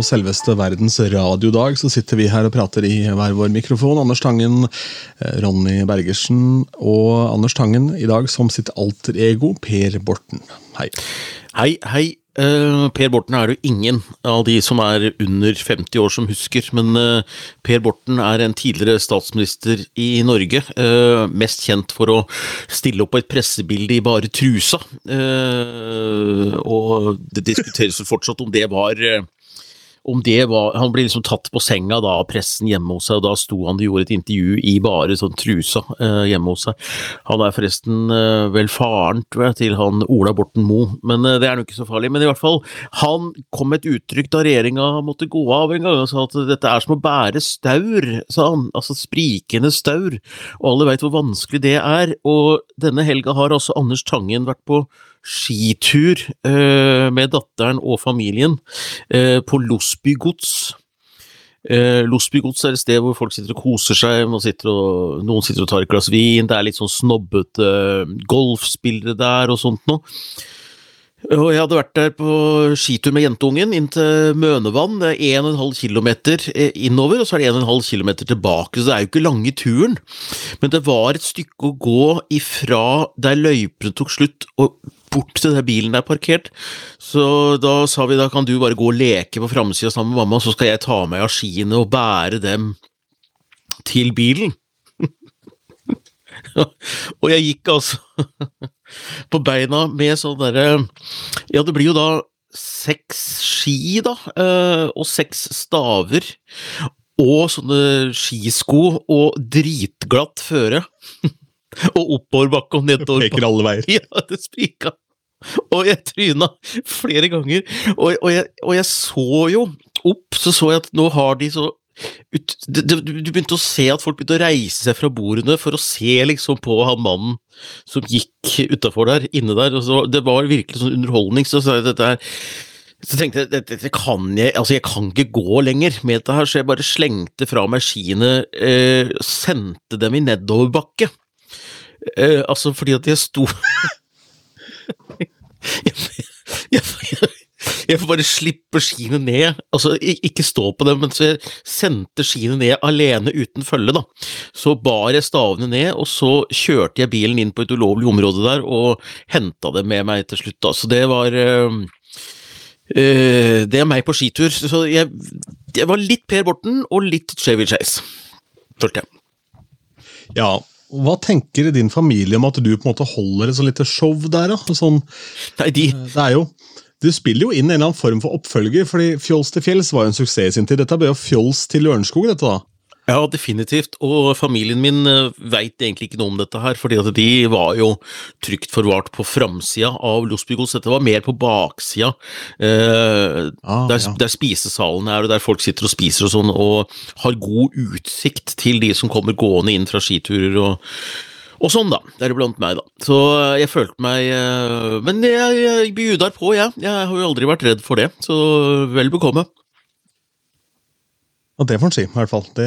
selveste verdens radiodag så sitter vi her og prater i hver vår mikrofon. Anders Tangen, eh, Ronny Bergersen og Anders Tangen i dag som sitt alter ego Per Borten. Hei. Hei, hei. Uh, per Borten er jo ingen av de som er under 50 år som husker, men uh, Per Borten er en tidligere statsminister i Norge. Mest kjent for å stille opp på et pressebilde i bare trusa. og det diskuteres jo fortsatt om det var om det var Han ble liksom tatt på senga da av pressen hjemme hos seg, og da sto han og gjorde et intervju i bare sånn trusa eh, hjemme hos seg. Han er forresten eh, vel faren, jeg, til han Ola Borten Moe, men eh, det er nå ikke så farlig. Men i hvert fall, han kom med et uttrykk da regjeringa måtte gå av en gang, og sa at dette er som å bære staur, sa han. Altså sprikende staur. Og alle veit hvor vanskelig det er. Og denne helga har altså Anders Tangen vært på skitur eh, med datteren og familien eh, på Losbygods. Eh, Losbygods er et sted hvor folk sitter og koser seg, sitter og, noen sitter og tar et glass vin, det er litt sånn snobbete golfspillere der og sånt noe. Og jeg hadde vært der på skitur med jentungen inn til Mønevann. Det er 1,5 km innover, og så er det 1,5 km tilbake, så det er jo ikke lange turen. Men det var et stykke å gå ifra der løypene tok slutt, og bort til der bilen er parkert. Så da sa vi da kan du bare gå og leke på framsida sammen med mamma, så skal jeg ta meg av skiene og bære dem til bilen. og jeg gikk altså på beina med sånn derre Ja, det blir jo da seks ski, da, eh, og seks staver. Og sånne skisko og dritglatt føre. og oppoverbakke og nedoverbakke. Peker alle veier. Ja, det sprika. Og jeg tryna flere ganger. Og, og, jeg, og, jeg, så jo opp, så så jeg at nå har de så ut, du, du, begynte å se at folk begynte å reise seg fra bordene for å se liksom på han mannen som gikk utafor der, inne der. Og så, det var virkelig sånn underholdning. Så, så, dette her så tenkte jeg dette kan jeg altså jeg kan ikke gå lenger med dette her, så jeg bare slengte fra meg skiene, eh, sendte dem i nedoverbakke. Eh, altså fordi at jeg sto jeg, får bare slippe skiene ned, altså ikke stå på dem, men så jeg sendte skiene ned alene uten følge, da. Så bar jeg stavene ned, og så kjørte jeg bilen inn på et ulovlig område der og henta det med meg til slutt, da. Så det var øh, Det er meg på skitur. Så jeg, jeg var litt Per Borten og litt Chevy Chase, følte jeg. Ja, hva tenker din familie om at du på en måte holder et sånn lite show der? da? Sånn, Nei, de... Eh, det er jo, Du spiller jo inn en eller annen form for oppfølger, fordi Fjols til fjells var jo en suksess i sin tid. Dette ble jo Fjols til Lørenskog, dette da? Ja, definitivt. Og familien min uh, veit egentlig ikke noe om dette her, fordi at de var jo trygt forvart på framsida av Losbygods. Dette var mer på baksida, eh, ah, der, ja. der, spisesalen er, og der folk sitter og spiser og sånn, og har god utsikt til de som kommer gående inn fra skiturer og og sånn, da. Deriblant meg, da. Så uh, jeg følte meg Men jeg, jeg bjudar på, jeg. Ja. Jeg har jo aldri vært redd for det, så vel bekomme. Ja, Det får en si, i hvert fall. Det,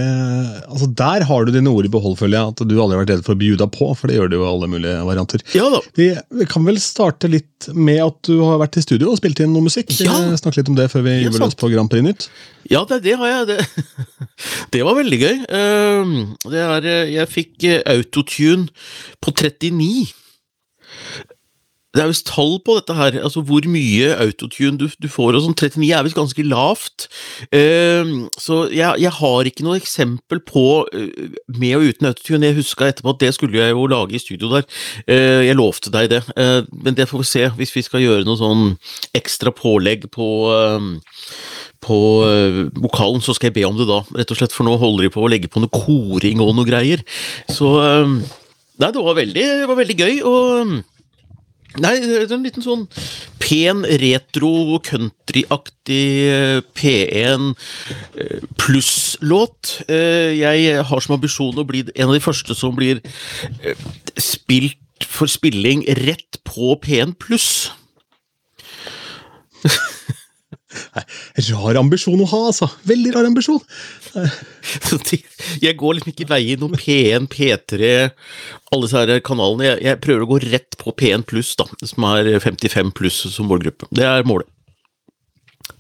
altså Der har du dine ord i behold, føler jeg. At du aldri har vært redd for å bjuda på, for det gjør du jo alle mulige varianter. Ja da. Vi, vi, kan vel starte litt med at du har vært i studio og spilt inn noe musikk. Ja. Snakke litt om det før vi ja, jubler oss på Grand Prix Nytt. Ja, det, det har jeg. Det, det, var veldig gøy. Ehm, det er, jeg fikk eh, autotune på 39. Det er visst tall på dette her, altså hvor mye autotune du, du får, og sånn 39 er visst ganske lavt. Uh, så jeg, jeg, har ikke noe eksempel på uh, med og uten autotune. Jeg huska etterpå at det skulle jeg jo lage i studio der. Uh, jeg lovte deg det, men det får vi se hvis vi skal gjøre noe sånn ekstra pålegg på på vokalen, så skal jeg be om det da, rett og slett, for nå holder de på å legge på noe koring og noe greier. Så Nei, det var veldig, det var veldig gøy, og Nei, det er en liten sånn pen, retro, countryaktig eh, P1 eh, pluss-låt. Eh, jeg har som ambisjon å bli en av de første som blir spilt for spilling rett på P1 pluss. Rar ambisjon å ha, altså. Veldig rar ambisjon. Jeg går liksom ikke veien noen P1, P3, alle disse kanalene. Jeg, prøver å gå rett på P1 pluss, da, som er 55 pluss som målgruppe. Det er målet.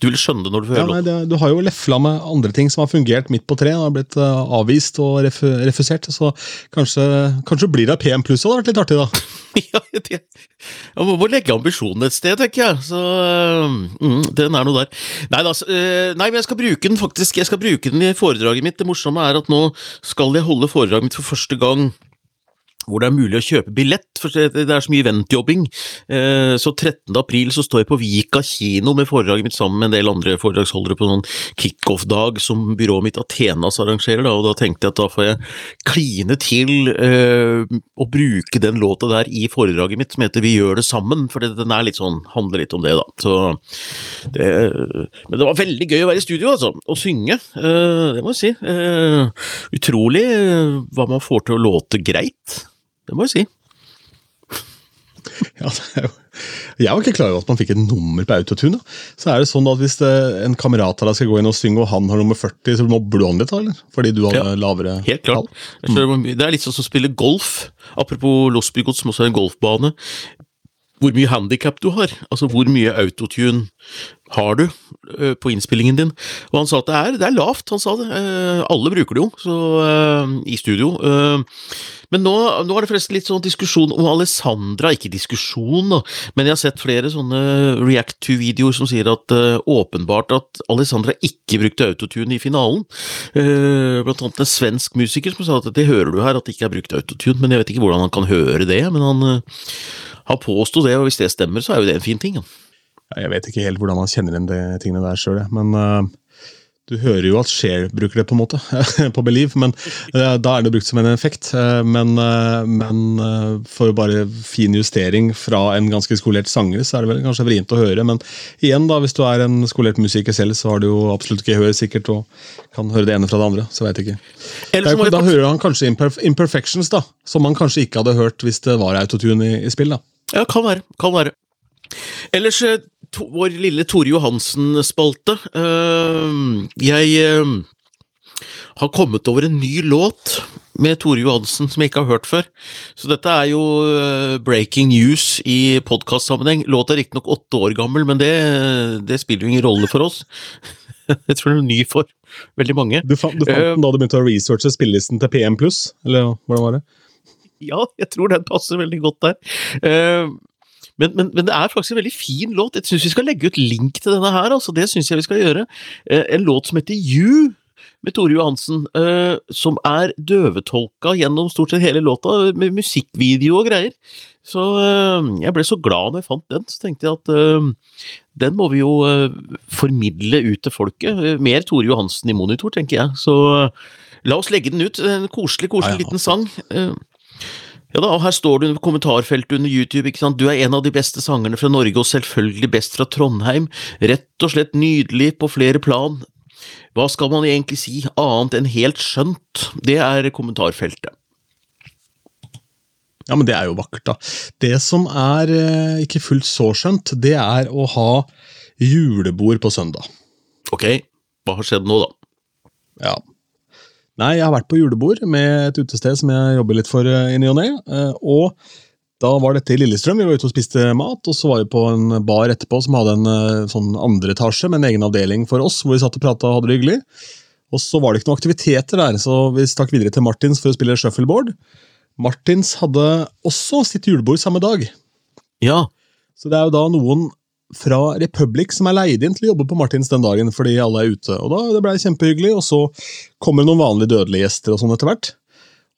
Du vil skjønne det når du får Ja, høre nei, låten. det, du har jo lefla med andre ting som har fungert midt på treet. Har blitt eh, avvist og ref refusert. Så kanskje, kanskje blir det PM pluss, det hadde vært litt artig, da. ja, det, jeg må må legge ambisjonen et sted, tenker jeg. Så øh, mm, den er noe der. Nei, da, øh, nei, men jeg skal bruke den faktisk. Jeg skal bruke den i foredraget mitt. Det morsomme er at nå skal jeg holde foredraget mitt for første gang hvor det er mulig å kjøpe billett, for det er så mye eventjobbing. Eh, Så 13. april så står jeg på Vika kino med foredraget mitt sammen med en del andre foredragsholdere på noen kickoff-dag som byrået mitt Athenas arrangerer, og da tenkte jeg at da får jeg kline til eh, å bruke den låta der i foredraget mitt som heter Vi gjør det sammen, for den er litt sånn, handler litt om det, da. Så det, men det var veldig gøy å være i studio, altså, og synge. eh, det må jeg si. Utrolig hva man får til å låte greit. Det må jeg si. Ja, det er jo, jeg var ikke klar over at man fikk et nummer på autotune. Så er det sånn at Hvis det, en kamerat av deg skal gå inn og synge, og han har nummer 40, så mobber du han litt, da, eller? Fordi du har Ja, lavere Helt klart. Skjønner Det er litt sånn som å spille golf. Apropos Losbygods, som også er en golfbane. Hvor mye handikap du har. Altså hvor mye autotune har du eh, på innspillingen din. Og han sa at det er, det er lavt, han sa det. Eh, alle bruker det jo, så, eh, i studio. Men nå, nå er det forresten litt sånn diskusjon om Alessandra, ikke diskusjon, da, men jeg har sett flere sånne React to-videoer som sier at uh, åpenbart at Alessandra ikke brukte autotune i finalen. Uh, blant annet en svensk musiker som sa at det hører du her, at det ikke er brukt autotune, men jeg vet ikke hvordan han kan høre det. Men han, uh, har påsto det, og hvis det stemmer, så er jo det en fin ting. Ja. Jeg vet ikke helt hvordan han kjenner igjen de tingene der sjøl, men du hører jo at Share bruker det, på en måte, på Believe. Men eh, da er det brukt som en effekt. eh, men eh, men for bare fin justering fra en ganske skolert sanger, så er det vel kanskje vrient å høre. Men igjen, da, hvis du er en skolert musiker selv, så har du jo absolutt gehør sikkert, og kan høre det ene fra det andre. Så jeg ikke. Da, da hører han kanskje imperfections, da, som man kanskje ikke hadde hørt hvis det var autotune i, i spill. da. Ja, kan være. Kan være. Ellers, to, vår lille Tore Johansen-spalte. Eh, jeg eh, har kommet over en ny låt med Tore Johansen som jeg ikke har hørt før. Så dette er jo eh, breaking news i podkastsammenheng. Låta er riktignok åtte år gammel, men det, det spiller jo ingen rolle for oss. Jeg tror den er ny for veldig mange. Du fant, du fant den da du begynte å researche spillelisten til PM+, eller hvordan var det? Ja, jeg tror den passer veldig godt der. Men, men, men det er faktisk en veldig fin låt. Jeg syns vi skal legge ut link til denne her. altså Det syns jeg vi skal gjøre. Eh, En låt som heter You med Tore Johansen, eh, som er døvetolka gjennom stort sett hele låta, med musikkvideo og greier. Så eh, jeg ble så glad når jeg fant den, så tenkte jeg at den må vi jo formidle ut til folket. Mer Tore Johansen i monitor, tenker jeg. Så la oss legge den ut. En koselig, koselig liten sang. Ja da, og her står det under kommentarfeltet under YouTube, ikke sant. Du er en av de beste sangerne fra Norge, og selvfølgelig best fra Trondheim. Rett og slett nydelig på flere plan. Hva skal man egentlig si annet enn helt skjønt? Det er kommentarfeltet. Ja, men det er jo vakkert, da. Det som er eh, ikke fullt så skjønt, det er å ha julebord på søndag. Ok, hva har skjedd nå, da? Ja. Nei, jeg har vært på julebord med et utested som jeg jobber litt for eh, i ny og ne. eh, Og da var dette i Lillestrøm. Vi var ute og spiste mat, og så var vi på en bar etterpå som hadde en eh, sånn andre etasje med en egen avdeling for oss, hvor vi satt og prata og hadde det hyggelig. Og så var det ikke noen aktiviteter der, så vi stakk videre til Martins for å spille shuffleboard. Martins hadde også sitt julebord samme dag. Ja, Så det er jo da noen fra Republic som er leid inn til å jobbe på Martins den dagen, fordi alle er ute. Og da, Det blei kjempehyggelig, og så kommer det noen vanlige dødelige gjester og sånn etter hvert.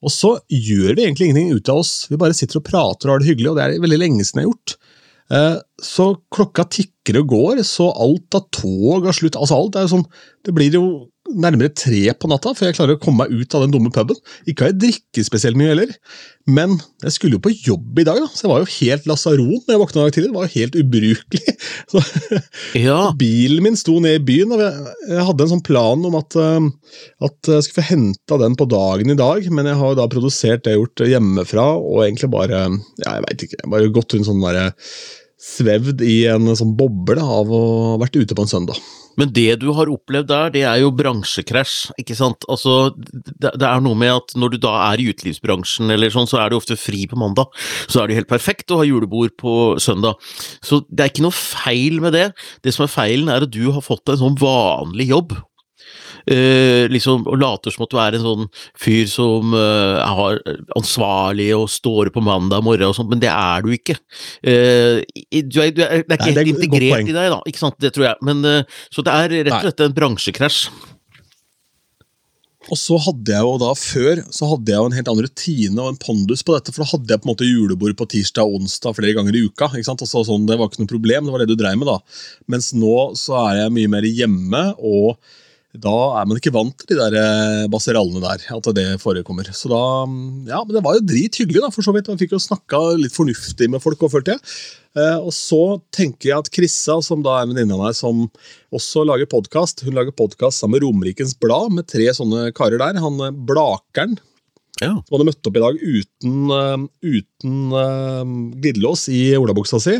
Og så gjør vi egentlig ingenting ut av oss, vi bare sitter og prater og har det hyggelig, og det er veldig lenge siden jeg har gjort. Eh, Så klokka tikker og går, så alt av tog har slutt. Altså alt er jo sånn, Det blir jo nærmere tre på natta før jeg klarer å komme meg ut av den dumme puben. Ikke har jeg drikket spesielt mye heller, men jeg skulle jo på jobb i dag, da, så jeg var jo helt lasaron når jeg våkna i dag tidlig. Det var jo helt ubrukelig. Så, ja, bilen min sto ned i byen, og jeg, jeg hadde en sånn plan om at, eh, at jeg skulle få henta den på dagen i dag, men jeg har jo da produsert det jeg har gjort hjemmefra, og egentlig bare ja, jeg vet ikke, bare gått rundt sånn derre svevd i en sånn boble av å ha vært ute på en søndag. Men det du har opplevd der, det er jo bransjekrasj, ikke sant. Altså, det, det er noe med at når du da er i utelivsbransjen eller sånn, så er du ofte fri på mandag. Så er det helt perfekt å ha julebord på søndag. Så det er ikke noe feil med det. Det som er feilen, er at du har fått en sånn vanlig jobb eh, liksom, og later som at du er en sånn fyr som eh, er ansvarlig og står på mandag morgen og sånt, men det er du ikke. Eh, du er, du er, det er ikke Nei, helt integrert i deg, da, ikke sant, det tror jeg. Men, eh, så det er rett og slett en bransjekrasj. Og så hadde jeg jo da før så hadde jeg jo en helt annen rutine og en pondus på dette. For da hadde jeg på en måte julebord på tirsdag og onsdag flere ganger i uka. ikke sant? Altså, sånn, det var ikke noe problem, det var det du dreiv med da. Mens nå så er jeg mye mer hjemme, og da er man ikke vant til de der eh, baserallene der. At det forekommer. Så da, mm, ja, Men det var jo drithyggelig, da, for så vidt. Man fikk jo snakka litt fornuftig med folk, og følte jeg. Eh, og så tenker jeg at Krissa, som da er en venninne av som også lager podkast, hun lager podkast sammen med Romerikens Blad, med tre sånne karer der. Han eh, Blakeren, Ja. som hadde møtt opp i dag uten, eh, uten eh, glidelås i olabuksa si.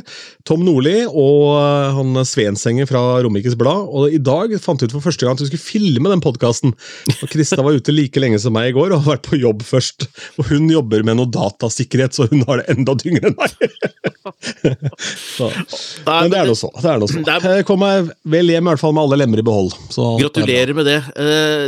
Tom Nordli og eh, han Svensenger fra Romerikes Blad. Og i dag fant jeg ut for første gang at vi skulle filme den podkasten. Krista var ute like lenge som meg i går og har vært på jobb først. Og hun jobber med noe datasikkerhet, så hun har det enda tyngre enn meg. så. Men det er nå så. Det er noe så. Jeg kom meg vel hjem i hvert fall med alle lemmer i behold. Så Gratulerer med det.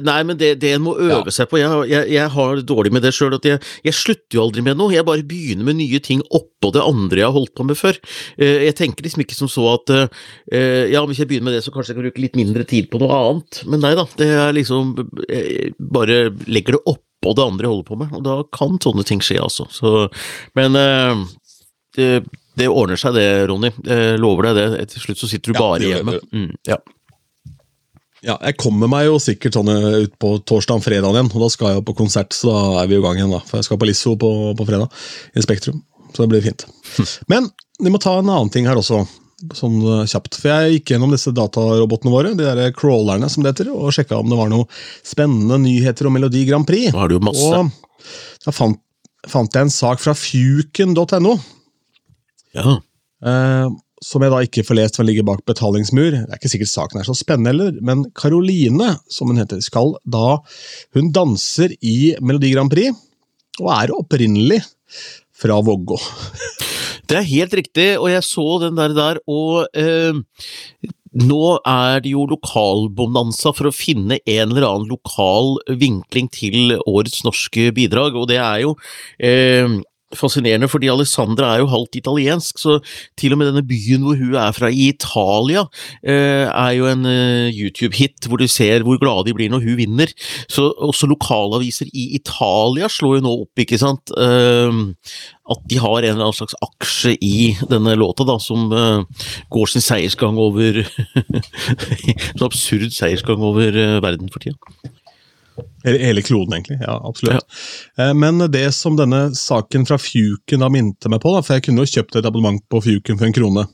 Nei, men det, det en må øve Ja. seg på Jeg, jeg, jeg har dårlig med det sjøl, at jeg, jeg slutter jo aldri med noe. Jeg bare begynner med nye ting oppå det andre jeg har holdt på med før. Eh, jeg tenker liksom ikke som så at eh, ja, hvis jeg begynner med det, så kanskje jeg kan bruke litt mindre tid på noe annet. Men nei da, det er liksom jeg Bare legger det oppå det andre jeg holder på med, og da kan sånne ting skje, altså. Så, men eh, det, det ordner seg det, Ronny. Jeg lover deg det. Til slutt så sitter du Ja, bare det gjør hjemme. Mm, ja. Ja, jeg kommer meg jo sikkert sånn eh, ut på torsdag og fredag igjen, og da skal jeg jo på konsert, så da er vi i gang igjen. da. For jeg skal på Lisso på, på fredag, i Spektrum. Så det blir fint. Men vi må ta en annen ting her også, sånn eh, kjapt. For jeg gikk gjennom disse datarobotene våre, de der crawlerne som det heter, og sjekka om det var noen spennende nyheter om Melodi Grand Prix. Nå har du jo masse. Og da fant, fant jeg en sak fra fuken.no. Ja. Eh, som jeg da ikke får lest, men ligger bak betalingsmur. Det er ikke sikkert saken er så spennende heller, men Caroline, som hun heter, skal da Hun danser i Melodi Grand Prix, og er opprinnelig fra Vågå. Det er helt riktig, og jeg så den der der, og eh, nå er det jo lokalbonanza for å finne en eller annen lokal vinkling til årets norske bidrag, og det er jo eh, fascinerende, fordi Alessandra er jo halvt italiensk, så til og med denne byen hvor hun er fra i Italia, eh, er jo en eh, YouTube-hit hvor du ser hvor glade de blir når hun vinner. Så også lokalaviser i Italia slår jo nå opp, ikke sant, eh, at de har en eller annen slags aksje i denne låta, da, som går sin seiersgang over En absurd seiersgang over verden for tida. Hele, hele kloden, egentlig. Ja, absolutt. Ja. Men det som denne saken fra Fuken da minte meg på, da, for jeg kunne jo kjøpt et abonnement på Fuken for en krone.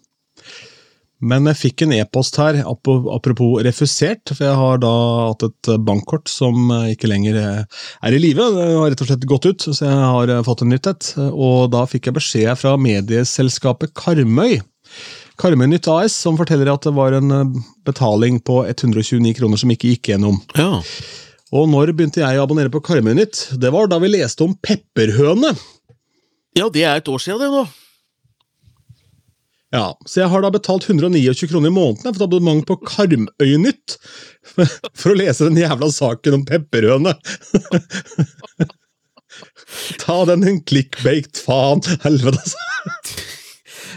Men jeg fikk en e-post her, apropos refusert, for jeg har da hatt et bankkort som eh, ikke lenger eh, er i live. Det har rett og slett gått ut, så jeg har eh, fått en nytt et. Og da fikk jeg beskjed fra medieselskapet Karmøy. Karmøy Nytt AS, som forteller at det var en eh, betaling på 129 kroner som ikke gikk gjennom. Ja. Og når begynte jeg å abonnere på Karmøy Nytt? Det var da vi leste om pepperhøne. ja, det er et år siden, det nå. Ja, Så jeg har da betalt 129 kroner i måneden for abonnement på Karmøynytt. For å lese den jævla saken om pepperhøne. Ta den en clickbaked faen! Helvete, altså.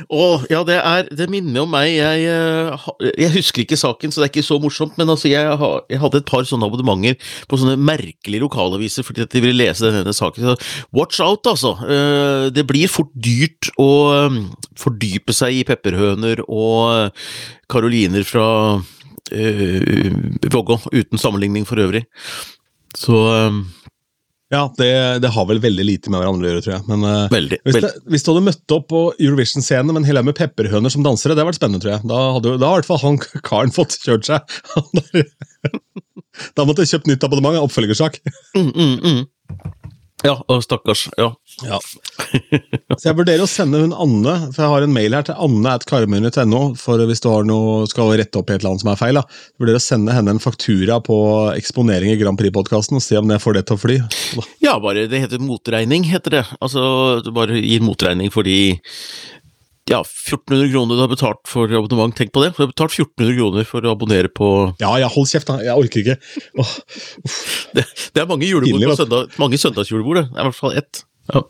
Å, ja, det er Det minner om meg. Jeg, eh, jeg husker ikke saken, så det er ikke så morsomt, men altså, jeg, jeg hadde et par sånne abonnementer på sånne merkelige lokalaviser fordi at de ville lese denne saken. Så watch out, altså. Eh, Det blir fort dyrt å eh, fordype seg i pepperhøner og karoliner fra Vågå, uten sammenligning for øvrig. Så Ja, det, det har vel veldig lite med hverandre å gjøre, tror jeg. Men uh, veldig. hvis, veldig. det, hvis du hadde møtt opp på Eurovision-scenen med en hel haug med pepperhøner som dansere, det hadde vært spennende, tror jeg. Da hadde da i hvert fall han karen fått kjørt seg. Da måtte jeg kjøpt nytt abonnement, oppfølgersak. Mm, mm, mm. Ja, og stakkars. Ja. Ja. Så jeg vurderer å sende hun Anne, for jeg har en mail her til anne.karmøyne.no, for hvis du har noe, skal rette opp i et eller annet som er feil. da. Jeg vurderer å sende henne en faktura på eksponering i Grand Prix-podkasten og se om jeg får det til å fly. ja, bare det heter motregning, heter det. Altså, du bare gir motregning fordi ja, 1400 kroner du har betalt for abonnement, tenk på det. Du har betalt 1400 kroner for å abonnere på Ja, ja, hold kjeft, da. Jeg orker ikke. Oh. Det, det er mange julebord Pinlig, på søndag, mange søndagsjulebord, det. Det er i hvert fall ett. Ja.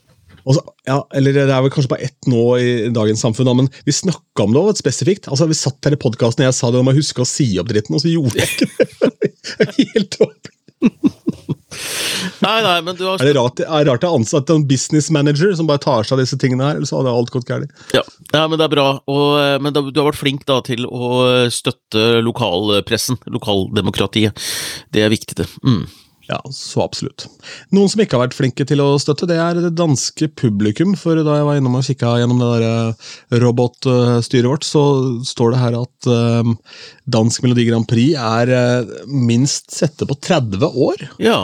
og ja, eller det er vel kanskje bare ett nå i dagens samfunn, da, men vi snakka om det også, spesifikt. Altså, Vi satt her i podkasten og jeg sa det om å huske å si opp dritten, og så gjorde jeg ikke det. Helt opp. Nei, nei, men du har Er det rart, er det rart å ansette en business manager som bare tar seg av disse tingene her, eller så hadde alt gått gærlig. Ja, ja men det er bra. Og, eh, men du har vært flink da til å støtte lokalpressen, lokaldemokratiet. Det er viktig, det. Mm. Ja, så absolutt. Noen som ikke har vært flinke til å støtte, det er det danske publikum. For da jeg var innom og kikka gjennom det der eh, robotstyret vårt, så står det her at eh, Dansk Melodi Grand Prix er eh, minst sette på 30 år. Ja.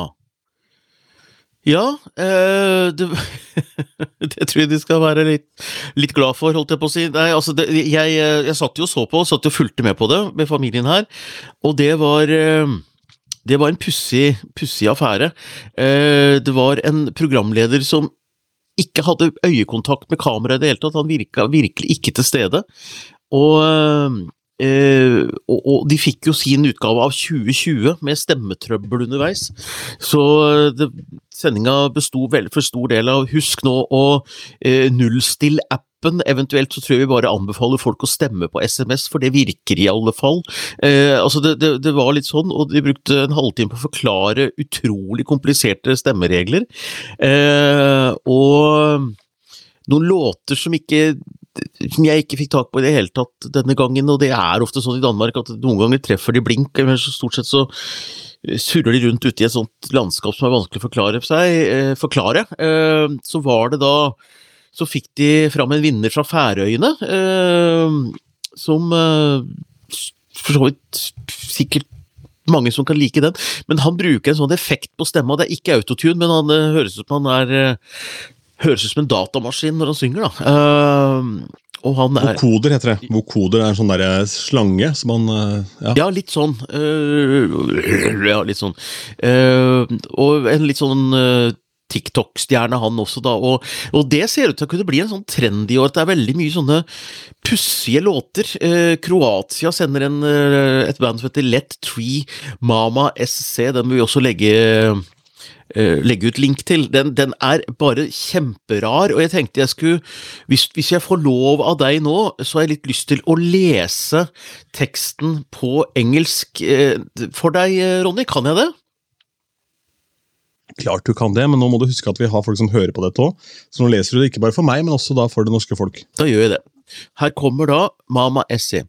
Ja, eh, det, det tror jeg de skal være litt, litt glad for, holdt jeg på å si. Nei, altså det, jeg, jeg satt jo og så på, satt og fulgte med på det med familien her, og det var eh, det var en pussig affære. Eh, det var en programleder som ikke hadde øyekontakt med kameraet i det hele tatt, han virka virkelig ikke til stede. Og Eh, og, og de fikk jo sin utgave av 2020 med stemmetrøbbel underveis. Så eh, det, sendinga besto vel for stor del av Husk nå å eh, nullstill appen. Eventuelt så tror jeg vi bare anbefaler folk å stemme på SMS, for det virker i alle fall. Eh, altså det, det, det var litt sånn, og de brukte en halvtime på å forklare utrolig kompliserte stemmeregler. Eh, og noen låter som ikke som jeg ikke fikk tak på i det hele tatt denne gangen, og det er ofte sånn i Danmark at noen ganger treffer de blink, men stort sett så surrer de rundt ute i et sånt landskap som er vanskelig å forklare seg, eh, forklare. Eh, så var det da Så fikk de fram en vinner fra Færøyene, eh, som for så vidt sikkert mange som kan like den, men han bruker en sånn effekt på stemma, det er ikke autotune, men han høres ut som han er høres ut som en datamaskin når han synger, da. Uh, og han er Vokoder heter det. Vokoder er en sånn derre slange som han uh, ja. Ja, litt sånn. Uh, ja, litt sånn. Øh, og en litt sånn øh, TikTok-stjerne, han også, da. Og, og det ser ut til å kunne bli en sånn trend i år. Det er veldig mye sånne pussige låter. Eh, Kroatia sender en, et band som heter Let Tree Mama SC. Den vil vi også legge eh, legge ut link til. Den, den er bare kjemperar, og jeg tenkte jeg skulle hvis, hvis jeg får lov av deg nå, så har jeg litt lyst til å lese teksten på engelsk eh, for deg, eh, Ronny. Kan jeg det? Klart du kan det, men nå må du huske at vi har folk som hører på dette òg. Så nå leser du det ikke bare for meg, men også da for det norske folk. Da gjør jeg det. Her kommer da Mama Essie.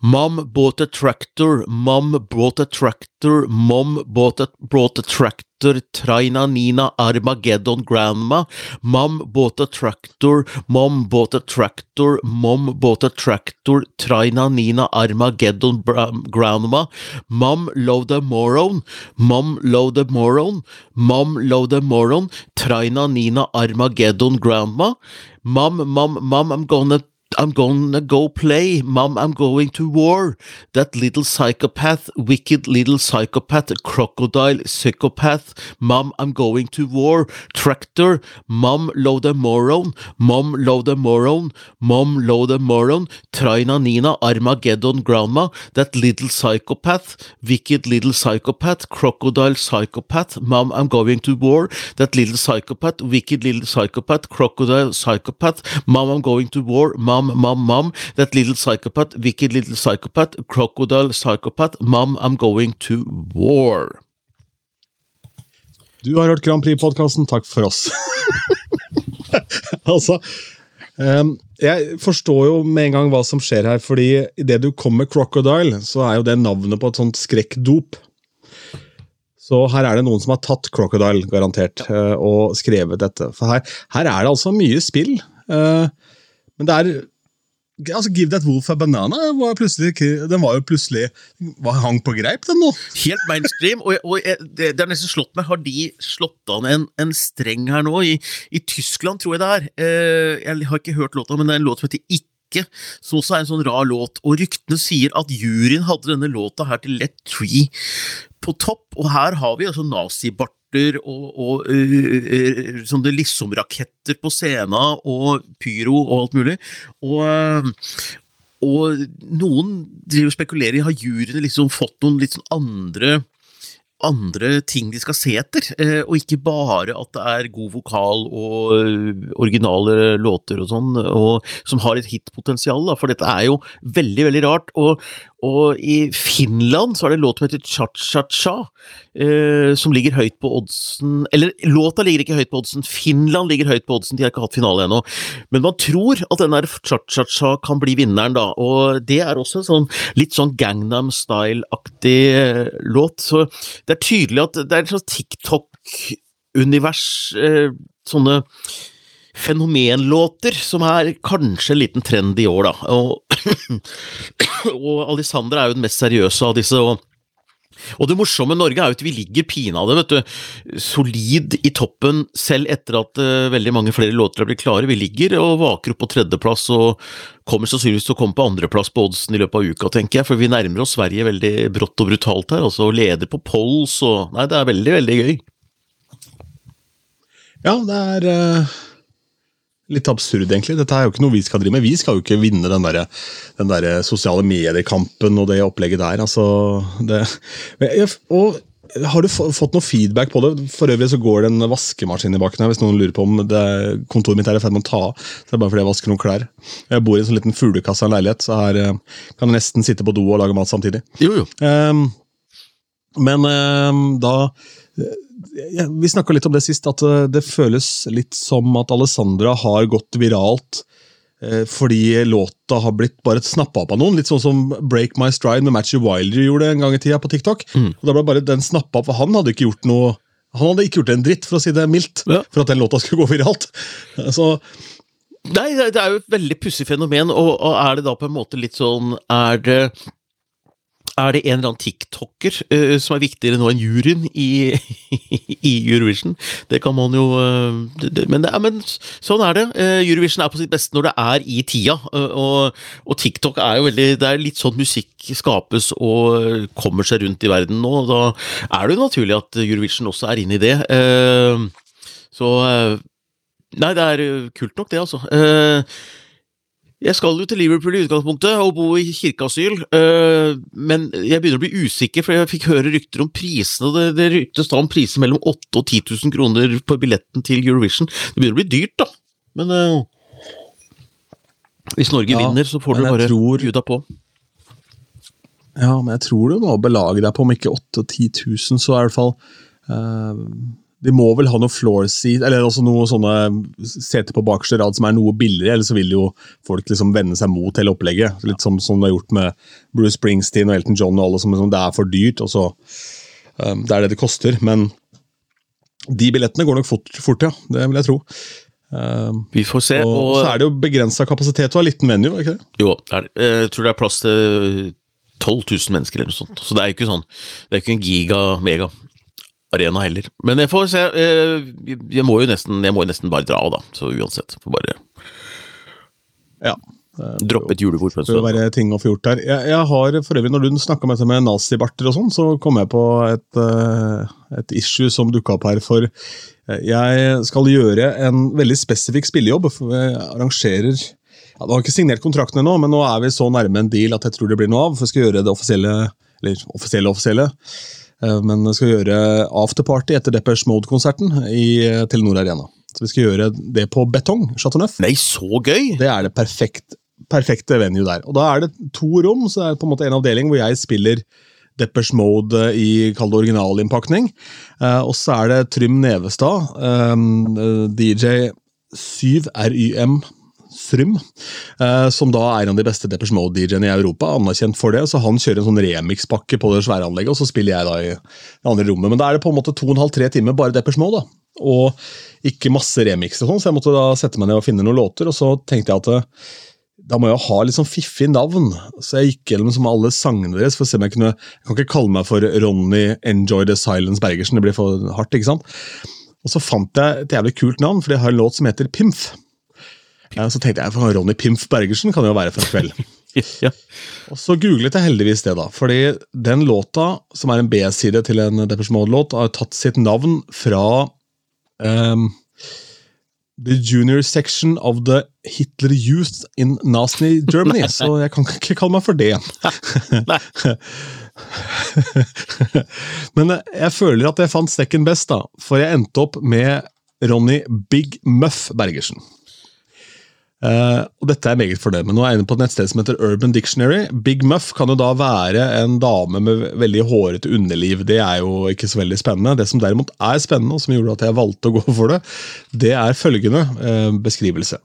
Mom bought a tractor, mom bought a tractor, mom bought a, brought a tractor, Traina Nina Armageddon Grandma, mom bought a tractor, mom bought a tractor, mom bought a tractor, Traina Nina Armageddon Grandma, mom loved a moron, mom loved a moron, mom loved a moron, Traina Nina Armageddon Grandma, mom, mom, mom, I'm gonna I'm gonna go play. Mom, I'm going to war. That little psychopath, wicked little psychopath, crocodile psychopath. Mom, I'm going to war. Tractor. Mom, load a moron. Mom, load a moron. Mom, load a moron. Traina Nina, Armageddon grandma. That little psychopath, wicked little psychopath, crocodile psychopath. Mom, I'm going to war. That little psychopath, wicked little psychopath, crocodile psychopath. Mom, I'm going to war. Mom, mom, mom. That little psychopath, wicked little psychopath, crocodile psychopath. Mom, I'm going to war. Du har hørt Grand Prix-podkasten. Takk for oss. altså um, Jeg forstår jo med en gang hva som skjer her, fordi idet du kommer med Crocodile, så er jo det navnet på et sånt skrekkdop. Så her er det noen som har tatt Crocodile, garantert, eh, og skrevet dette. For her, her er det altså mye spill. eh, Men det er altså Give That Wolf a Banana var plutselig, den var jo plutselig var hang på greip, den nå. Helt mainstream, og, og det, det er nesten slått meg. Har de slått an en, en streng her nå? I, I, Tyskland, tror jeg det er. Eh, jeg har ikke hørt låta, men det er en låt som heter Ikke, som også er en sånn rar låt. Og ryktene sier at juryen hadde denne låta her til Let Tree på topp, og her har vi altså nazibarter og, og uh, sånne liksom-raketter på scenen, og pyro og alt mulig. Og, og noen driver og spekulerer i har juryene liksom fått noen litt sånn andre andre ting de skal se etter, eh, og ikke bare at det er god vokal og eh, originale låter og sånn, som har et hitpotensial, for dette er jo veldig, veldig rart. Og, og i Finland så er det en låt som heter Cha-Cha-Cha, eh, som ligger høyt på oddsen Eller låta ligger ikke høyt på oddsen, Finland ligger høyt på oddsen, de har ikke hatt finale ennå. Men man tror at den der Cha-Cha-Cha kan bli vinneren, da. Og det er også sånn litt sånn Gangnam Style-aktig eh, låt. Så det er tydelig at det er et slags TikTok-univers, eh, sånne fenomenlåter, som er kanskje en liten trend i år, da. Og, og Alisander er jo den mest seriøse av disse. og og det morsomme Norge er jo at vi ligger pinadø, vet du, solid i toppen selv etter at uh, veldig mange flere låter er blitt klare. Vi ligger og vaker opp på tredjeplass og kommer sannsynligvis til å komme på andreplass på oddsen i løpet av uka, tenker jeg, for vi nærmer oss Sverige veldig brått og brutalt her, altså, leder på polls og Nei, det er veldig, veldig gøy. Ja, det er uh litt absurd, egentlig. Dette er jo ikke noe vi skal drive med. Vi skal jo ikke vinne den der, den der sosiale mediekampen og det opplegget der. Altså, det, og har du fått noe feedback på det? For øvrig så går det en vaskemaskin i baken her, hvis noen lurer på om det, kontoret mitt er i ferd med å ta av. Det er bare fordi jeg vasker noen klær. Jeg bor i en sånn liten fuglekasse av en leilighet, så her eh, kan jeg nesten sitte på do og lage mat samtidig. Jo, jo. Um, men um, da vi snakka litt om det sist, at eh, det føles litt som at Alessandra har gått viralt eh, fordi låta har blitt bare snappa opp av noen. Litt sånn som Break My Stride med Matchy Wilder gjorde en gang i tida på TikTok. Mm. Og da ble bare den snappa opp, for Han hadde ikke gjort noe Han hadde ikke gjort en dritt, for å si det mildt, ja. for at den låta skulle gå viralt. Så Nei, det er jo et veldig pussig fenomen, og, og er det da på en måte litt sånn Er det er det en eller annen tiktoker uh, som er viktigere nå enn juryen i, i Eurovision? Det kan man jo uh, det, men, det, men, sånn er det. Uh, Eurovision er på sitt beste når det er i tida. Og, og, TikTok er jo veldig Det er litt sånn musikk skapes og kommer seg rundt i verden nå. Da er det jo naturlig at Eurovision også er inne i det. så Nei, det er kult nok, det, altså. Jeg skal jo til Liverpool i utgangspunktet og bo i kirkeasyl, øh, men jeg begynner å bli usikker, for jeg fikk høre rykter om prisene. Det, det ryktes da om priser mellom 8000 og 10 000 kroner på billetten til Eurovision. Det begynner å bli dyrt, da. Men uh, hvis Norge ja, vinner, så får du bare tror... juda på. Ja, men jeg tror du må belage deg på om ikke 8000-10 000, så er det i hvert fall øh, de må vel ha noe floor seat, eller også noe sånne seter på bakerste rad som er noe billigere, ellers så vil jo folk liksom vende seg mot hele opplegget. Litt som, som det har gjort med Bruce Springsteen og Elton John og alle som liksom, det er for dyrt. og så um, Det er det det koster, men de billettene går nok fort, fort ja. Det vil jeg tro. Um, Vi får se. Og, og, så er det jo begrensa kapasitet og en liten venue, ikke det? Jo, jeg tror det er plass til 12 000 mennesker eller noe sånt. Så det er jo ikke sånn, det er ikke en giga-mega arena heller. Men jeg får se. Eh, jeg må jo nesten, må jo nesten bare dra da, så uansett. Får bare ja. Droppe et julebord. Det vil være ting å få gjort der. Jeg, jeg har for øvrig, Når du snakka med, med nazibarter og sånn, så kom jeg på et, eh, et issue som dukka opp her. For eh, jeg skal gjøre en veldig spesifikk spillejobb. for Jeg arrangerer ja, Du har ikke signert kontrakten ennå, men nå er vi så nærme en deal at jeg tror det blir noe av. for jeg skal gjøre det offisielle, eller offisielle, offisielle men vi skal gjøre afterparty etter Depeche Mode-konserten i eh, Telenor Arena. Så vi skal gjøre det på betong. Chateau Neuf. Nei, så gøy! Det er det perfekt, perfekte venue der. Og Da er det to rom, så det er på en måte en avdeling hvor jeg spiller Deppers Mode i kall det originalinnpakning. Eh, og så er det Trym Nevestad, eh, DJ 7RYM Srym, eh, som da er en av de beste Deppers Mode-DJ-ene i Europa. Anerkjent for det, så Han kjører en sånn remix-pakke på det svære anlegget, og så spiller jeg da i det andre rommet. Men da er det på en måte to og en halv, tre timer bare Deppers Mode. da. Og ikke masse remix, og sånn, så jeg måtte da sette meg ned og finne noen låter. Og så tenkte jeg at da må jeg ha litt sånn fiffig navn. Så jeg gikk gjennom alle sangene deres for å se om jeg kunne Jeg kan ikke kalle meg for Ronny Enjoy the Silence Bergersen, det blir for hardt. ikke sant? Og så fant jeg et jævlig kult navn, for jeg har en låt som heter Pimf. Så tenkte jeg for Ronny Pimf Bergersen kan jo være for en kveld. ja. Og så googlet jeg heldigvis det, da. Fordi den låta, som er en B-side til en Depeche Mode-låt, har tatt sitt navn fra um, The junior section of the Hitler Youth in Nazi Germany. Så jeg kan ikke kalle meg for det. Men jeg føler at jeg fant sekken best, da. For jeg endte opp med Ronny Big Muff Bergersen. Uh, og dette er jeg meget fornøyd med. Nå er jeg inne på et nettsted som heter Urban Dictionary. Big Muff kan jo da være en dame med veldig hårete underliv. Det er jo ikke så veldig spennende. Det som derimot er spennende, og som gjorde at jeg valgte å gå for det, det er følgende uh, beskrivelse.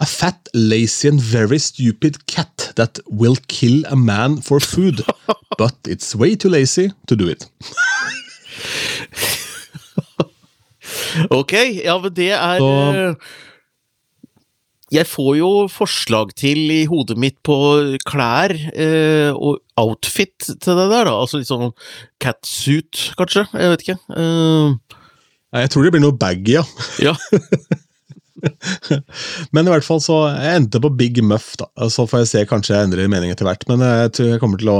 A fat, lazy and very stupid cat that will kill a man for food. But it's way too lazy to do it. ok, ja, men det er Så eh, jeg får jo forslag til i hodet mitt på klær eh, og outfit til det der, da. Altså litt sånn catsuit, kanskje. Jeg vet ikke. Eh. Jeg tror det blir noe baggy, ja. ja. Men i hvert fall så jeg endte på Big Muff, da. Så får jeg se, kanskje jeg endrer mening etter hvert. Men jeg tror jeg kommer til å,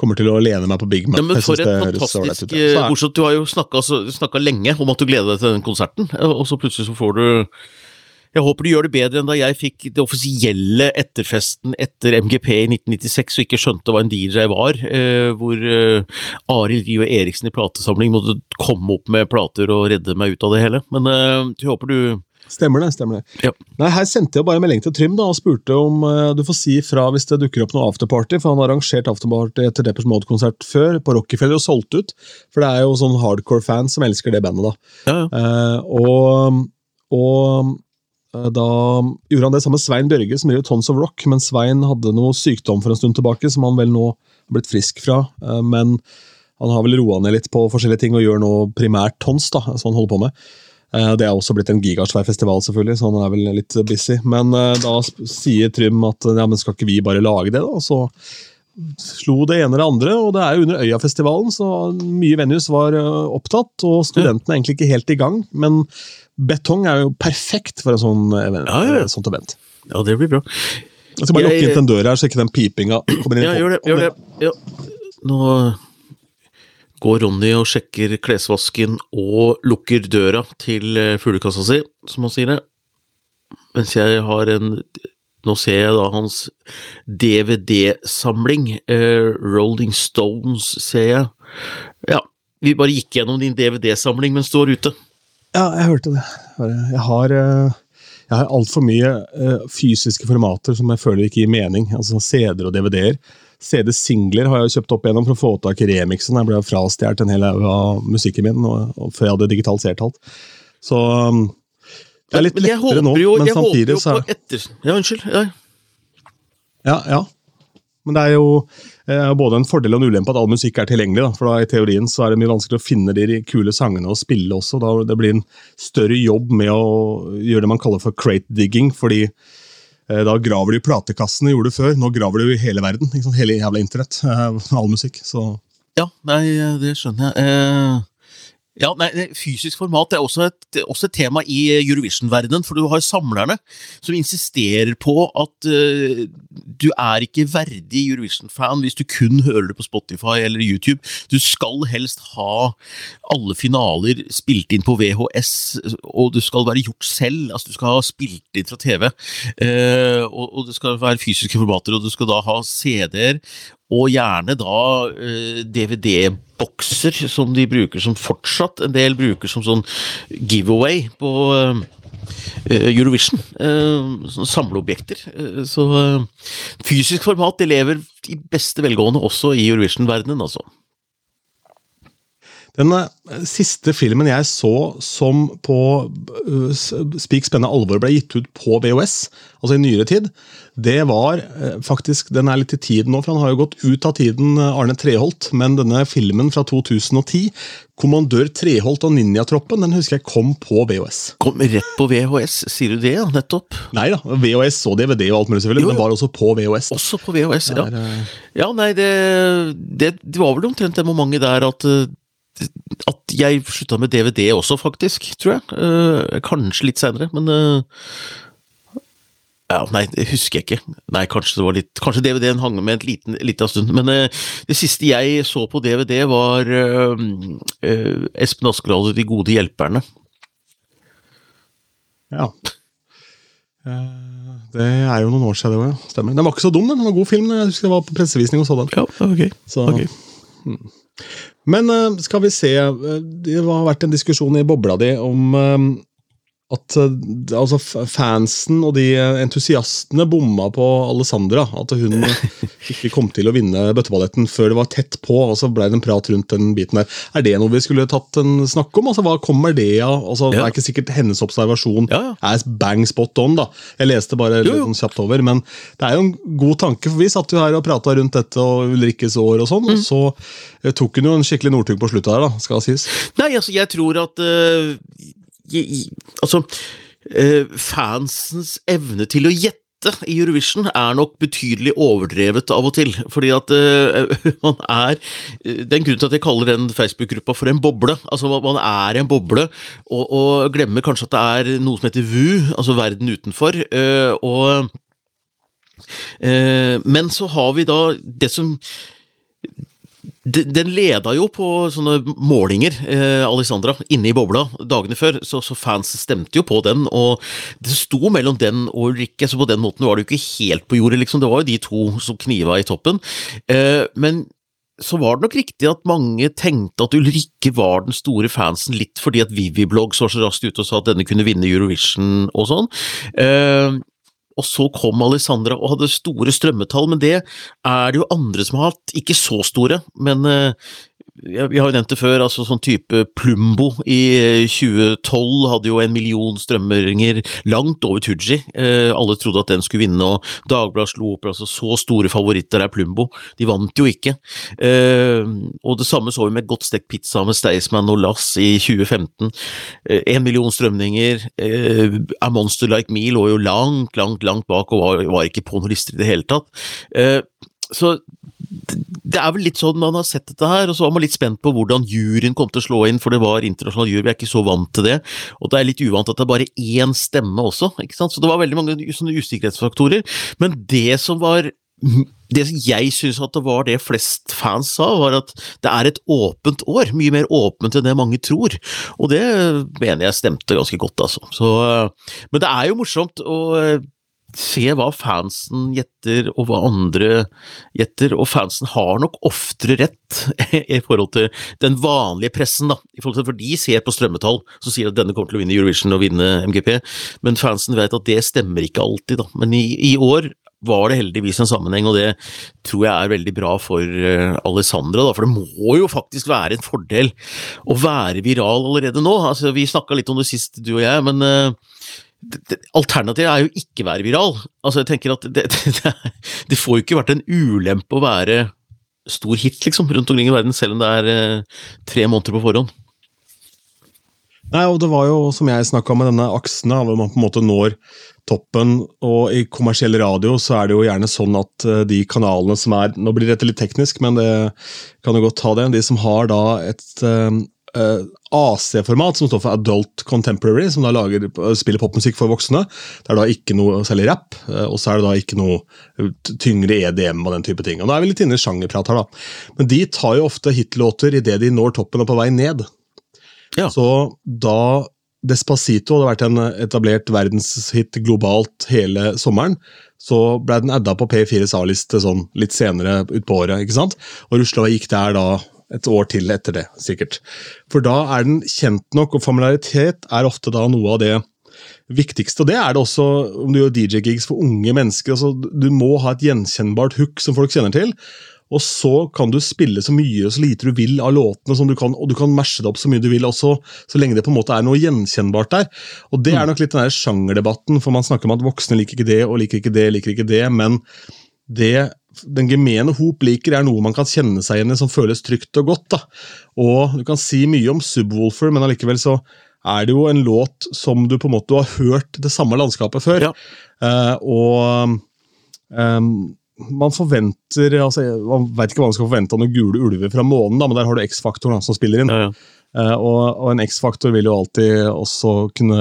kommer til å lene meg på Big Muff. Ja, men For et fantastisk Bortsett, Du har jo snakka lenge om at du gleder deg til den konserten, og så plutselig så får du jeg håper du gjør det bedre enn da jeg fikk det offisielle etterfesten etter MGP i 1996 og ikke skjønte hva en DJ var, eh, hvor eh, Arild Rio Eriksen i platesamling måtte komme opp med plater og redde meg ut av det hele. Men eh, jeg håper du Stemmer det. stemmer det. Ja. Nei, Her sendte jeg bare melding til Trym da, og spurte om uh, du får si fra hvis det dukker opp noe afterparty. For han har arrangert afterparty etter Deppers Mode-konsert før, på Rockefeller, og solgt ut. For det er jo sånn hardcore-fans som elsker det bandet. da. Ja, ja. Uh, og, og da gjorde han det sammen med Svein Bjørge, som gjør Tons of Rock, men Svein hadde noe sykdom for en stund tilbake, som han vel nå har blitt frisk fra. Eh, men han har vel roa ned litt på forskjellige ting og gjør nå primært Tons, da, som han holder på med. Eh, det er også blitt en gigasvær festival, selvfølgelig, så han er vel litt busy. Men da sier Trym at ja, men skal ikke vi bare lage det, da? Så slo det ene eller andre, og det er jo under Øyafestivalen, så mye venues var opptatt, og studentene er egentlig ikke helt i gang. men Betong er jo perfekt for en sånn event, ja, ja. sånt event. Ja, det blir bra. Jeg skal bare lukke inn den døra her, så ikke den pipinga kommer inn. Ja, gjør det. Gjør det. Ja. Nå går Ronny og sjekker klesvasken og lukker døra til eh, fuglekassa si, som han sier det. Mens jeg har en Nå ser jeg da hans DVD-samling. Eh, Rolling Stones, ser jeg. Ja, vi bare gikk gjennom din DVD-samling mens du var ute. Ja, jeg hørte det. Jeg har, eh, jeg har altfor mye eh, fysiske formater som jeg føler ikke gir mening. Altså CD-er og DVD-er. CD-singler har jeg kjøpt opp igjennom for å få tak i remixen. Jeg ble frastjålet en hel haug av musikken min før jeg hadde digitalisert alt. Så um, det er litt lettere nå, men samtidig så etter... Ja, unnskyld. Ja. ja, ja. Men det er jo eh, både en fordel og en ulempe at all musikk er tilgjengelig. Da. For da, i teorien så er det mye vanskelig å finne de kule sangene og spille også. Da det blir en større jobb med å gjøre det man kaller for crate digging. fordi eh, da graver du i platekassene, gjorde du før. Nå graver du i hele verden. Hele jævla internett. Eh, all musikk. Så. Ja, nei, det skjønner jeg. Eh, ja, nei, Fysisk format er også et, også et tema i Eurovision-verdenen, for du har samlerne som insisterer på at uh, du er ikke verdig Eurovision-fan hvis du kun hører det på Spotify eller YouTube. Du skal helst ha alle finaler spilt inn på VHS, og du skal være gjort selv. altså Du skal ha spilt inn fra TV, uh, og, og, det skal være fysiske formater, og du skal da ha CD-er og gjerne da eh, DVD-bokser som de bruker som fortsatt en del bruker som sånn giveaway på eh, Eurovision. Sånne samleobjekter. Så fysisk format det lever i beste velgående også i Eurovision-verdenen, altså. Den eh, siste filmen jeg så som på uh, spik spennende alvor ble gitt ut på VHS, altså i nyere tid, det var uh, faktisk Den er litt i tiden nå, for han har jo gått ut av tiden, Arne Treholt. Men denne filmen fra 2010, 'Kommandør Treholt og Ninjatroppen', den husker jeg kom på VHS. Kom rett på VHS, sier du det, ja? Nettopp? Nei da, VHS og DVD og alt mulig, selvfølgelig. Jo, Den var også på VHS. Også på VHS, ja. Der, ja, nei, det, det, det var vel omtrent det momentet der at at jeg slutta med DVD også, faktisk, tror jeg. Uh, kanskje litt seinere, men uh, ja, Nei, det husker jeg ikke. Nei, Kanskje det var litt, kanskje DVD-en hang med en liten, liten stund. Men uh, det siste jeg så på DVD, var Espen Askeladd og De gode hjelperne. Ja. Det er jo noen år siden, det ja. Stemmer. Den var ikke så dum, den. Den var god film. Jeg husker det var på pressevisning og så den. Ja, ok. Så, okay. Hmm. Men skal vi se Det har vært en diskusjon i bobla di om at altså, fansen og de entusiastene bomma på Alessandra. At hun ikke kom til å vinne bøtteballetten før det var tett på. og så ble det en prat rundt den biten der. Er det noe vi skulle tatt en snakk om? altså Hva kommer det av? Altså, ja. Det er ikke sikkert hennes observasjon ja, ja. er bang spot on. da. Jeg leste bare jo, jo. Kjapt over, men det er jo en god tanke. for Vi satt jo her og prata rundt dette og Ulrikkes år og sånn. Mm. og så eh, tok hun jo en skikkelig Northug på slutta her, da, skal sies. Nei, altså jeg tror at uh Altså, eh, fansens evne til å gjette i Eurovision er nok betydelig overdrevet av og til. Fordi at uh, man er Det er en grunn til at jeg kaller den Facebook-gruppa for en boble. Altså Man er en boble, og, og, glemmer kanskje at det er noe som heter VU, altså verden utenfor. Uh, og uh, Men så har vi da det som den leda jo på sånne målinger, eh, Alexandra, inne i bobla dagene før, så, så, fans stemte jo på den. Og det sto mellom den og Ulrikke, så på den måten var det jo ikke helt på jordet, liksom. Det var jo de to som kniva i toppen. Eh, men så var det nok riktig at mange tenkte at Ulrikke var den store fansen, litt fordi at Vivi Blogs var så raskt ute og sa at denne kunne vinne Eurovision og sånn. Eh, og så kom Alessandra og hadde store strømmetall, men det er det jo andre som har hatt. Ikke så store, men eh, vi har jo nevnt det før, altså sånn type Plumbo i 2012 eh, hadde jo en million strømmeringer langt over Tooji. Eh, alle trodde at den skulle vinne, og Dagbladet slo opp altså så store favoritter er Plumbo. De vant jo ikke. Eh, og det samme så vi med Godt stekt pizza med Staysman og Lass i 2015. Eh, en million strømninger. Eh, A Monster Like Me lå jo langt, langt, langt bak og var, var ikke på noen lister i det hele tatt. Så det er vel litt sånn man har sett dette her, og så var man litt spent på hvordan juryen kom til å slå inn, for det var internasjonal jury, vi er ikke så vant til det. Og det er litt uvant at det er bare én stemme også, ikke sant. Så det var veldig mange sånne usikkerhetsfaktorer. Men det som var det jeg syns at det var det flest fans sa, var at det er et åpent år. Mye mer åpent enn det mange tror. Og det mener jeg stemte ganske godt, altså. Så, men det er jo morsomt. og se hva fansen gjetter, og hva andre gjetter, og fansen har nok oftere rett i forhold til den vanlige pressen, da. Til, for de ser på strømmetall, så sier at denne kommer til å vinne Eurovision og vinne MGP, men fansen vet at det stemmer ikke alltid, da. Men i, i år var det heldigvis en sammenheng, og det tror jeg er veldig bra for uh, Alessandra. Da, for det må jo faktisk være en fordel å være viral allerede nå. Altså, vi snakka litt om det sist, du og jeg, men uh, Alternativet er jo ikke være viral. Altså, jeg tenker at det, det, det, får jo ikke vært en ulempe å være stor hit, liksom, rundt omkring i verden, selv om det er eh, tre måneder på forhånd. Nei, og det var jo, som jeg snakka med denne aksen, hvor man på en måte når toppen. Og i kommersiell radio så er det jo gjerne sånn at uh, de kanalene som er Nå blir dette litt teknisk, men det kan jo godt ta det. De som har da et uh, eh, AC-format, som står for Adult Contemporary, som da lager, spiller popmusikk for voksne. Det er da ikke noe særlig rapp, uh, og så er det da ikke noe tyngre EDM og den type ting. Og Nå er vi litt inne i sjangerprat her, da. Men de tar jo ofte hitlåter idet de når toppen og på vei ned. Ja. Så da Despacito hadde vært en etablert verdenshit globalt hele sommeren, så ble den adda på P4s A-liste sånn litt senere utpå året. ikke sant? Og Rusla gikk der da et år til etter det, sikkert. For da er den kjent nok, og familiaritet er ofte da noe av det viktigste. Og det er det også om du gjør DJ-gigs for unge mennesker. altså Du må ha et gjenkjennbart hook som folk kjenner til. Og så kan du spille så mye og så lite du vil av låtene, som du kan, og du kan mashe det opp så mye du vil også, så lenge det på en måte er noe gjenkjennbart der. Og Det er nok litt den der sjangerdebatten, for man snakker om at voksne liker ikke det og liker ikke det, liker ikke det, men det den gemene hop liker, er noe man kan kjenne seg igjen i, som føles trygt og godt. da. Og Du kan si mye om Subwoolfer, men allikevel så er det jo en låt som du på en måte har hørt det samme landskapet før. Ja. Uh, og um, man forventer altså, Man veit ikke hva man skal forvente av noen gule ulver fra månen, da, men der har du X-faktoren som spiller inn. Ja, ja. Eh, og, en X-faktor vil jo alltid også kunne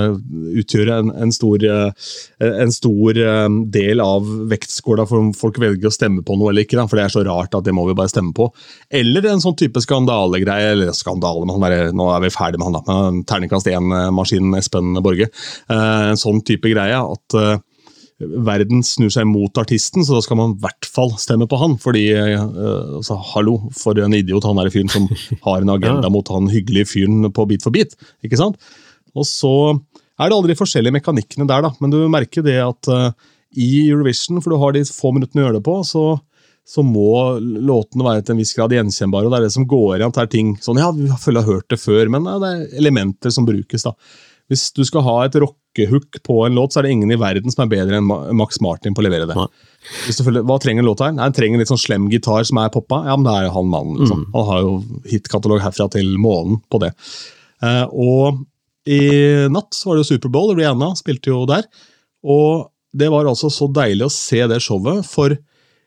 utgjøre en, en stor, eh, en stor eh, del av vektskåla for om folk velger å stemme på noe eller ikke. For det er så rart at det må vi bare stemme på. Eller en sånn type skandalegreie. Eller skandale, men han nå er vi ferdig med han da, terningkast 1-maskinen Espen Borge. En sånn type greie at verden snur seg mot artisten, så da skal man i hvert fall stemme på han. Fordi, uh, altså, hallo, for en idiot han er fyren som har en agenda mot han hyggelige fyren på Bit for bit. ikke sant? Og så er det aldri forskjellige mekanikkene der, da, men du merker det at uh, i Eurovision, for du har de få minuttene å gjøre det på, så, så må låtene være til en viss grad gjenkjennbare. og Det er det som går igjen. Det er ting sånn, ja, vi har hørt det før, men ja, det er elementer som brukes. da. Hvis du skal ha et rockehook på en låt, så er det ingen i verden som er bedre enn Max Martin på å levere det. hva trenger en låt her? Nei, Den trenger en litt sånn slem gitar som er poppa. Ja, men det er jo han mannen. Liksom. Mm. Han har jo hitkatalog herfra til månen på det. Uh, og i natt så var det jo Superbowl, Rihanna spilte jo der. Og det var altså så deilig å se det showet, for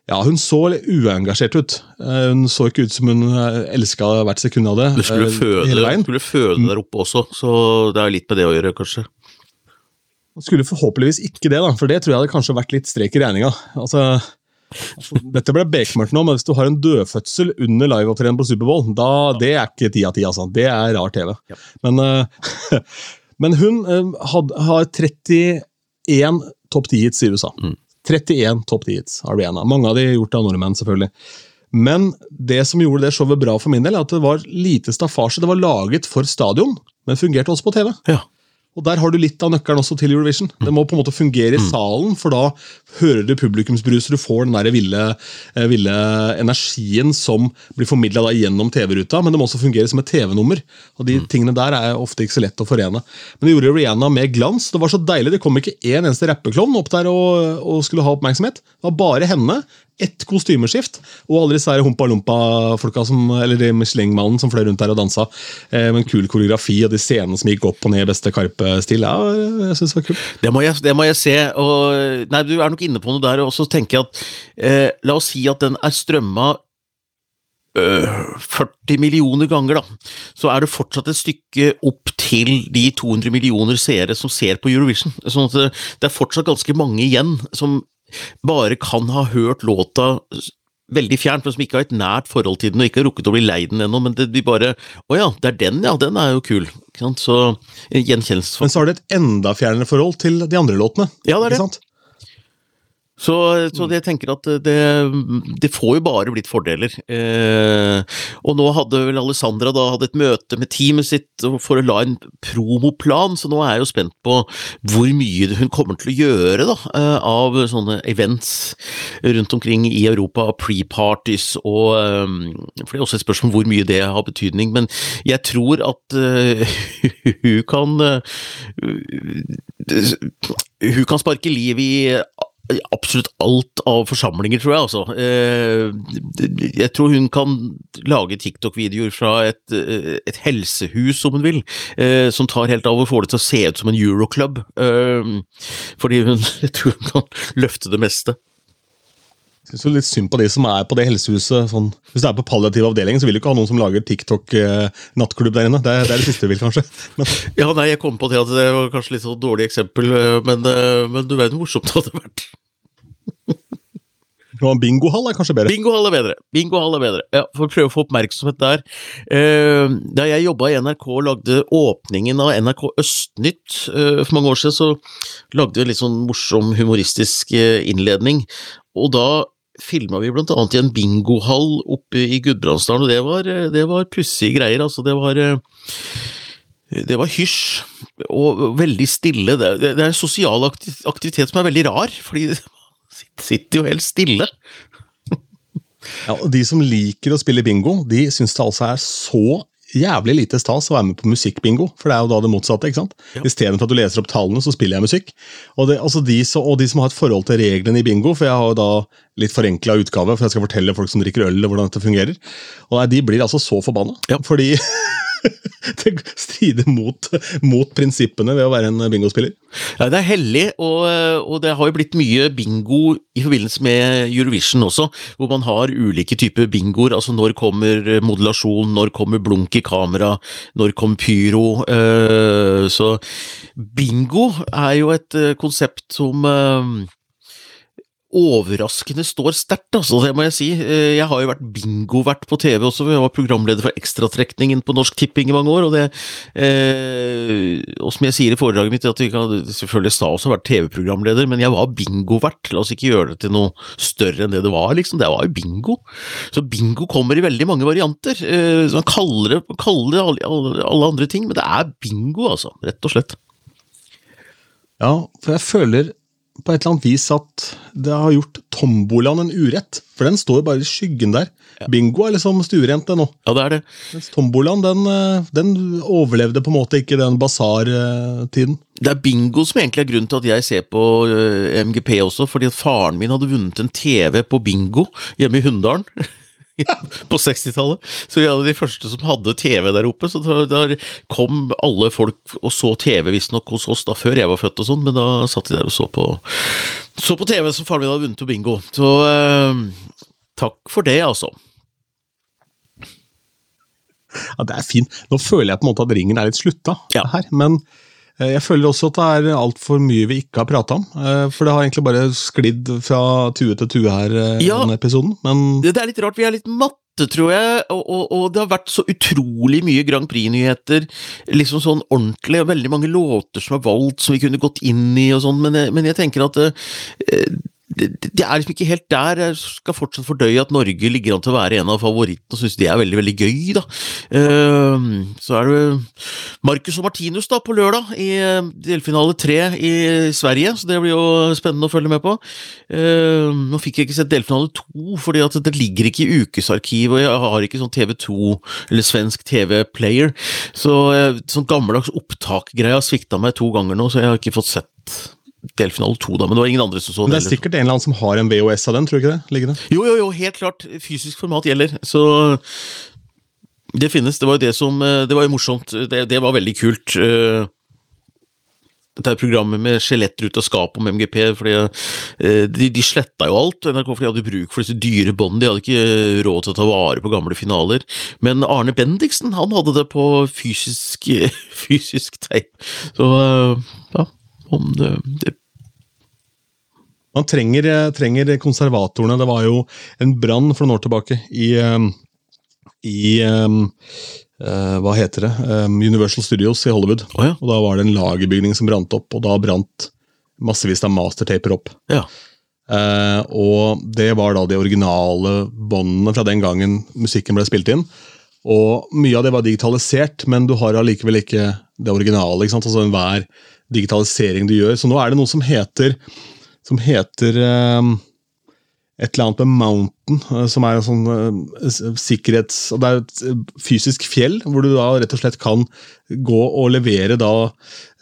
ja, hun så uengasjert ut. Eh, hun så ikke ut som hun eh, elska hvert sekund av det. Du skulle eh, føde, skulle føde der oppe også, så det er litt med det å gjøre, kanskje. Hun Skulle forhåpentligvis ikke det, da, for det tror jeg hadde kanskje vært litt strek i regninga. Altså, altså, dette ble bekmørkt nå, men hvis du har en dødfødsel under liveopptreden på Superbowl, da, det er ikke ti av ti. Altså. Det er rar TV. Ja. Men, uh, men, hun uh, had, har 31 topp 10-hits i USA. Mm. 31 topp 10-hits av Rihanna. Mange av de gjort av nordmenn, selvfølgelig. Men det som gjorde det showet bra for min del, er at det var lite staffasje. Det var laget for stadion, men fungerte også på TV. Ja. Og Der har du litt av nøkkelen også til Eurovision. Det må på en måte fungere i mm. salen, for da hører du publikumsbruset, du får den der ville, eh, ville energien som blir formidla gjennom TV-ruta, men det må også fungere som et TV-nummer. Og De mm. tingene der er ofte ikke så lett å forene. Men det gjorde Rihanna med glans. Det var så deilig. Det kom ikke én eneste rappeklovn opp der og, og skulle ha oppmerksomhet. Det var bare henne ett kostymeskift, og alle disse humpa-lumpa-folka, eller Michelin-mannen som fløy rundt der og dansa eh, med en kul koreografi og de scenene som gikk opp og ned i beste Karpe-stil. Ja, jeg synes Det var kult. Det må, jeg, det må jeg se. og nei, Du er nok inne på noe der. og så tenker jeg at eh, La oss si at den er strømma 40 millioner ganger, da, så er det fortsatt et stykke opp til de 200 millioner seere som ser på Eurovision. Sånn at det er fortsatt ganske mange igjen som bare kan ha hørt låta veldig fjernt, men som ikke har et nært forhold til den og ikke har rukket å bli lei den ennå, men det blir bare Å ja, det er den, ja, den er jo kul. Så gjenkjennelse Men så har det et enda fjernere forhold til de andre låtene. Ja, det er det. Så, så jeg tenker at det, det, får jo bare blitt fordeler. Eh, og nå hadde vel Alessandra da hadde et møte med teamet sitt for å la en promoplan, så nå er jeg jo spent på hvor mye hun kommer til å gjøre da, eh, av sånne events rundt omkring i Europa, pre-parties og eh, For det er også et spørsmål hvor mye det har betydning, men jeg tror at uh, hun kan uh, Hun kan sparke liv i absolutt alt av forsamlinger, tror jeg. altså. Eh, jeg tror hun kan lage TikTok-videoer fra et, eh, et, helsehus, om hun vil, eh, som tar helt av og får det til å se ut som en euroclub. Fordi hun jeg tror hun kan løfte det meste. Jeg synes litt synd på de som er på det helsehuset. Sånn, hvis du er på palliativ avdeling, så vil du ikke ha noen som lager TikTok-nattklubb der inne. Det er, det er, det siste du vil, kanskje. Men. Ja, nei, Jeg kom på det at det var kanskje litt sånn dårlig eksempel, men, men du vet hvor morsomt det hadde vært. Bingohall er kanskje bedre? Bingohall er bedre. Bingohall er bedre. Ja, For å prøve å få oppmerksomhet der. Eh, da jeg jobba i NRK og lagde åpningen av NRK Østnytt eh, for mange år siden, så lagde vi en litt sånn morsom, humoristisk eh, innledning. Og da filma vi blant annet i en bingohall oppe i Gudbrandsdalen, og det var, var pussige greier. Altså, det var det var hysj og veldig stille. Det, det, er en sosial aktivitet som er veldig rar, fordi man sitter jo helt stille. Ja, og De som liker å spille bingo, de syns det altså er så jævlig lite stas å være med på musikkbingo, for det er jo da det motsatte. ikke sant? Ja. Istedenfor at du leser opp tallene, så spiller jeg musikk. Og, det, altså de, som, og de som har et forhold til reglene i bingo, for jeg har jo da litt forenkla utgave, for jeg skal fortelle folk som drikker øl hvordan dette fungerer, og nei, de blir altså så forbanna. Ja. Fordi det strider mot, mot prinsippene ved å være en bingospiller. Ja, det er hellig, og, og det har jo blitt mye bingo i forbindelse med Eurovision også, hvor man har ulike typer bingoer. Altså når kommer modulasjon, når kommer blunk i kamera, når kommer pyro. eh, Så bingo er jo et eh, konsept som eh, overraskende står sterkt, altså, det må jeg si. Eh, Jeg har jo vært bingovert på TV også, jeg var programleder for Ekstratrekningen på Norsk Tipping i mange år, og det eh, Og som jeg sier i foredraget mitt, at vi selvfølgelig sa også vært TV-programleder, men jeg var bingovert. La oss ikke gjøre det til noe større enn det det var, liksom. Det var jo bingo. Så bingo kommer i veldig mange varianter. Eh, Man kaller det, kaller det alle, alle, alle andre ting, men det er bingo, altså. Rett og slett. Ja, for jeg føler på et eller annet vis at det har gjort tombolaen en urett. For den står bare i skyggen der. Bingo er liksom stuerent, det nå. Ja, det er det. Mens tombolaen den, eh, den overlevde på en måte ikke den basartiden. Det er bingo som egentlig er grunnen til at jeg ser på eh, MGP også, fordi at faren min hadde vunnet en TV på bingo hjemme i Hunndalen. på 60-tallet. Så vi hadde de første som hadde TV der oppe. Så der kom alle folk og så TV, visstnok hos oss, da før jeg var født og sånn, men da satt de der og så på, så på TV som faren min hadde vunnet på bingo. Så eh, takk for det, altså. Ja, det er fint. Nå føler jeg på en måte at ringen er litt slutta Ja. her, men jeg føler også at det er altfor mye vi ikke har prata om. eh, For det har egentlig bare sklidd fra tue til tue her, i Ja. denne episoden. Men Det, er litt rart, vi er litt matte, tror jeg, og, og, og det har vært så utrolig mye Grand Prix-nyheter, liksom sånn ordentlig, og veldig mange låter som er valgt som vi kunne gått inn i og sånn, men, men jeg tenker at eh, det, det er liksom ikke helt der. Jeg skal fortsatt fordøye at Norge ligger an til å være en av favorittene, og syns det er veldig, veldig gøy, da. Uh, så er det Marcus og Martinus da, på lørdag, i eh, delfinale tre i Sverige, så det blir jo spennende å følge med på. Uh, nå fikk jeg ikke sett delfinale to, fordi at det ligger ikke i ukesarkiv, og jeg har ikke sånn TV2 eller svensk TV-player, så uh, sånn gammeldags opptak-greie har svikta meg to ganger nå, så jeg har ikke fått sett delfinale to, da, men det var ingen andre som så men det er sikkert en eller annen som har en VHS av den, tror du ikke det? Liggende? Jo, jo, jo, helt klart. Fysisk format gjelder. Så det finnes. Det var jo det som eh, Det var jo morsomt. Det, det var veldig kult. eh, Dette er programmet med skjeletter ut av skapet om MGP. fordi eh, De, de sletta jo alt, NRK, fordi de hadde bruk for disse dyre båndene. De hadde ikke råd til å ta vare på gamle finaler. Men Arne Bendiksen han hadde det på fysisk, fysisk teip. Så ja, om det, det Man trenger, trenger konservatorene. Det var jo en brann for noen år tilbake i, eh, i um, uh, Hva heter det? Um, Universal Studios i Hollywood. Oh, ja. Og Da var det en lagerbygning som brant opp, og da brant massevis av mastertaper opp. ja. Uh, og det var da de originale båndene fra den gangen musikken ble spilt inn. Og mye av det var digitalisert, men du har allikevel ikke det originale. ikke sant? Altså Hver digitalisering du gjør. Så nå er det noe som heter, som heter um, et eller annet med Mountain, eh, som er en sånn eh, sikkerhets... Det er et eh, fysisk fjell, hvor du da rett og slett kan gå og levere da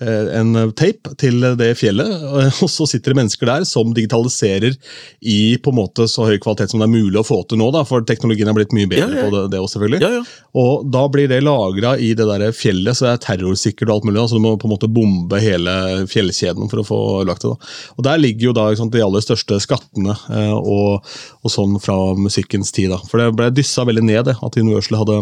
en tape til det fjellet, og så sitter det mennesker der som digitaliserer i på en måte så høy kvalitet som det er mulig å få til nå, da, for teknologien er blitt mye bedre Ja, ja. på det, det også, selvfølgelig. ja, ja. Og da blir det lagra i det der fjellet, så det er terrorsikkert og alt mulig. så Du må på en måte bombe hele fjellkjeden for å få lagt det. da. Og Der ligger jo da sant, de aller største skattene og, og sånn fra musikkens tid. da. For det ble dyssa veldig ned, det, at Universal hadde,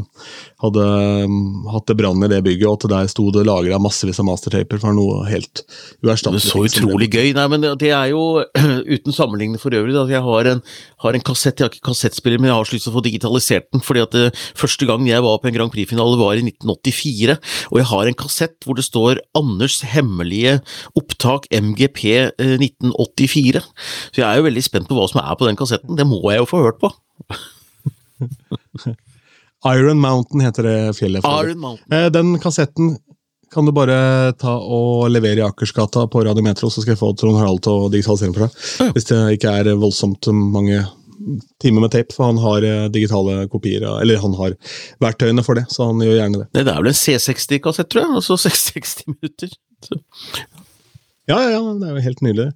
hadde um, hatt det brann i det bygget, og at der sto det lagra massevis av mastertaper for noe helt Det uerstattelig. er så utrolig gøy. Nei, men det- det er jo, uten sammenligning for øvrig, at jeg har en, har en kassett, jeg har ikke kassettspiller, men jeg har så lyst til å få digitalisert den, fordi at det, første gang jeg var på en Grand Prix-finale var i 1984, og jeg har en kassett hvor det står Anders hemmelige opptak MGP eh, 1984. Så jeg er jo veldig spent på hva som er på den kassetten, det må jeg jo få hørt på. Iron Mountain heter det fjellet. Iron Mountain. Eh, Den kassetten kan du bare ta og levere i Akersgata på Radio Metro, så skal jeg få Trond Harald til å digitalisere for deg. Hvis det ikke er voldsomt mange timer med tape, for han har eh, digitale kopier. Eller han har verktøyene for det, så han gjør gjerne det. Det er vel en C60-kassett, tror jeg. Altså 60 minutter. Så. Ja, ja, ja, det er jo helt nydelig.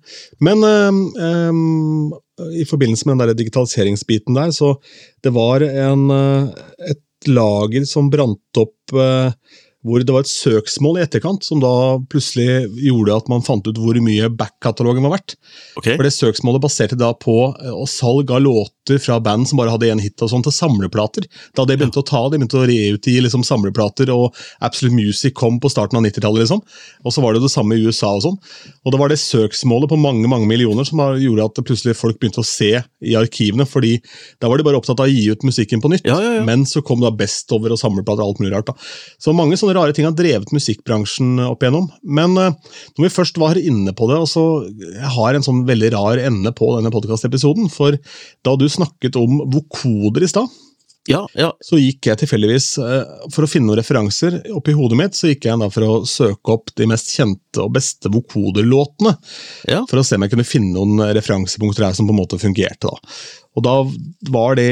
Men um, um, i forbindelse med den der digitaliseringsbiten der, så det var en, eh, et lager som brant opp eh, hvor det var et søksmål i etterkant som da plutselig gjorde at man fant ut hvor mye back-katalogen var verdt. Okay. For det søksmålet baserte da på eh, og salg av låter fra band som bare hadde én hit, og sånn, til samleplater. Da de begynte å ta, de begynte å reutgi liksom, samleplater, og Absolute Music kom på starten av 90-tallet. Liksom. Og så var det det samme i USA. Og sånn. Og det var det søksmålet på mange mange millioner som gjorde at plutselig folk begynte å se i arkivene, fordi da var de bare opptatt av å gi ut musikken på nytt. Ja, ja, ja. Men så kom da Best Over og samleplater og alt mulig rart. da. Så mange sånne rare ting har drevet musikkbransjen opp igjennom. Men eh, når vi først var inne på det, og så jeg har en sånn veldig rar ende på denne podkastepisoden, for da du snakket om vokoder i stad, Ja, ja. så gikk jeg tilfeldigvis, eh, for å finne noen referanser oppi hodet mitt, så gikk jeg da for å søke opp de mest kjente og beste vokoderlåtene. ja. For å se om jeg kunne finne noen referansepunkter her som på en måte fungerte. da. Og da var det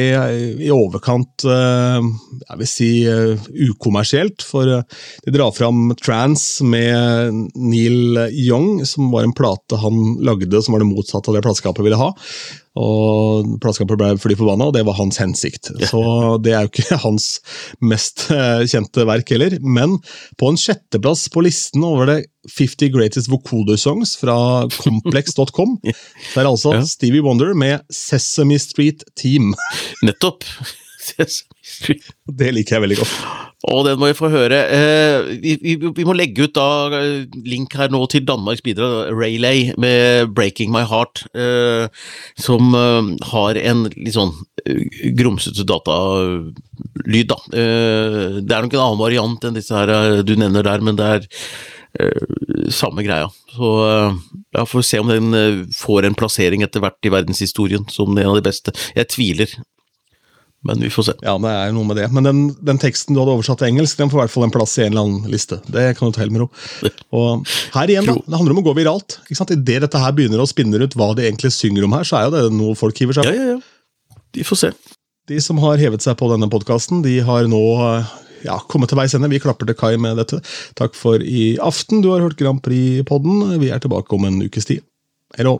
i overkant eh, jeg vil si eh, ukommersielt, for eh, de drar fram Trans med Neil Young, som var en plate han lagde som var det motsatte av det plateskapet ville ha. Og Plasskamper ble fly forbanna, og det var hans hensikt. Så det er jo ikke hans mest eh, kjente verk heller. Men på en sjetteplass på listen over det 50 Greatest Vocoder Songs fra complex.com, er altså Stevie Wonder med Sesame Street Team. Nettopp. Det liker jeg veldig godt. Og den må vi få høre. Eh, vi, vi, vi må legge ut da eh, link her nå til Danmarks bidrag, Raylay med 'Breaking My Heart', eh, som har en litt sånn grumsete datalyd, da. Det er nok en annen variant enn disse her du nevner der, men det er samme greia. Så ja, får se om den får en plassering etter hvert i verdenshistorien som en av de beste. Jeg tviler, men vi får se. Ja, det er jo noe med det. Men den, den teksten du hadde oversatt til engelsk, den får i hvert fall en plass i en eller annen liste. Det kan du ta helt med ro. Og her igjen, da, det handler om å gå viralt. ikke sant? Idet dette her begynner å spinne ut hva de egentlig synger om her, så er jo det noe folk hiver seg på. ja, ja. ja. De får se. De som har hevet seg på denne podkasten, de har nå ja, kommet til veis ende. Vi klapper til kai med dette. Takk for i aften. Du har hørt Grand Prix-podden. Vi er tilbake om en ukes tid. Hei då.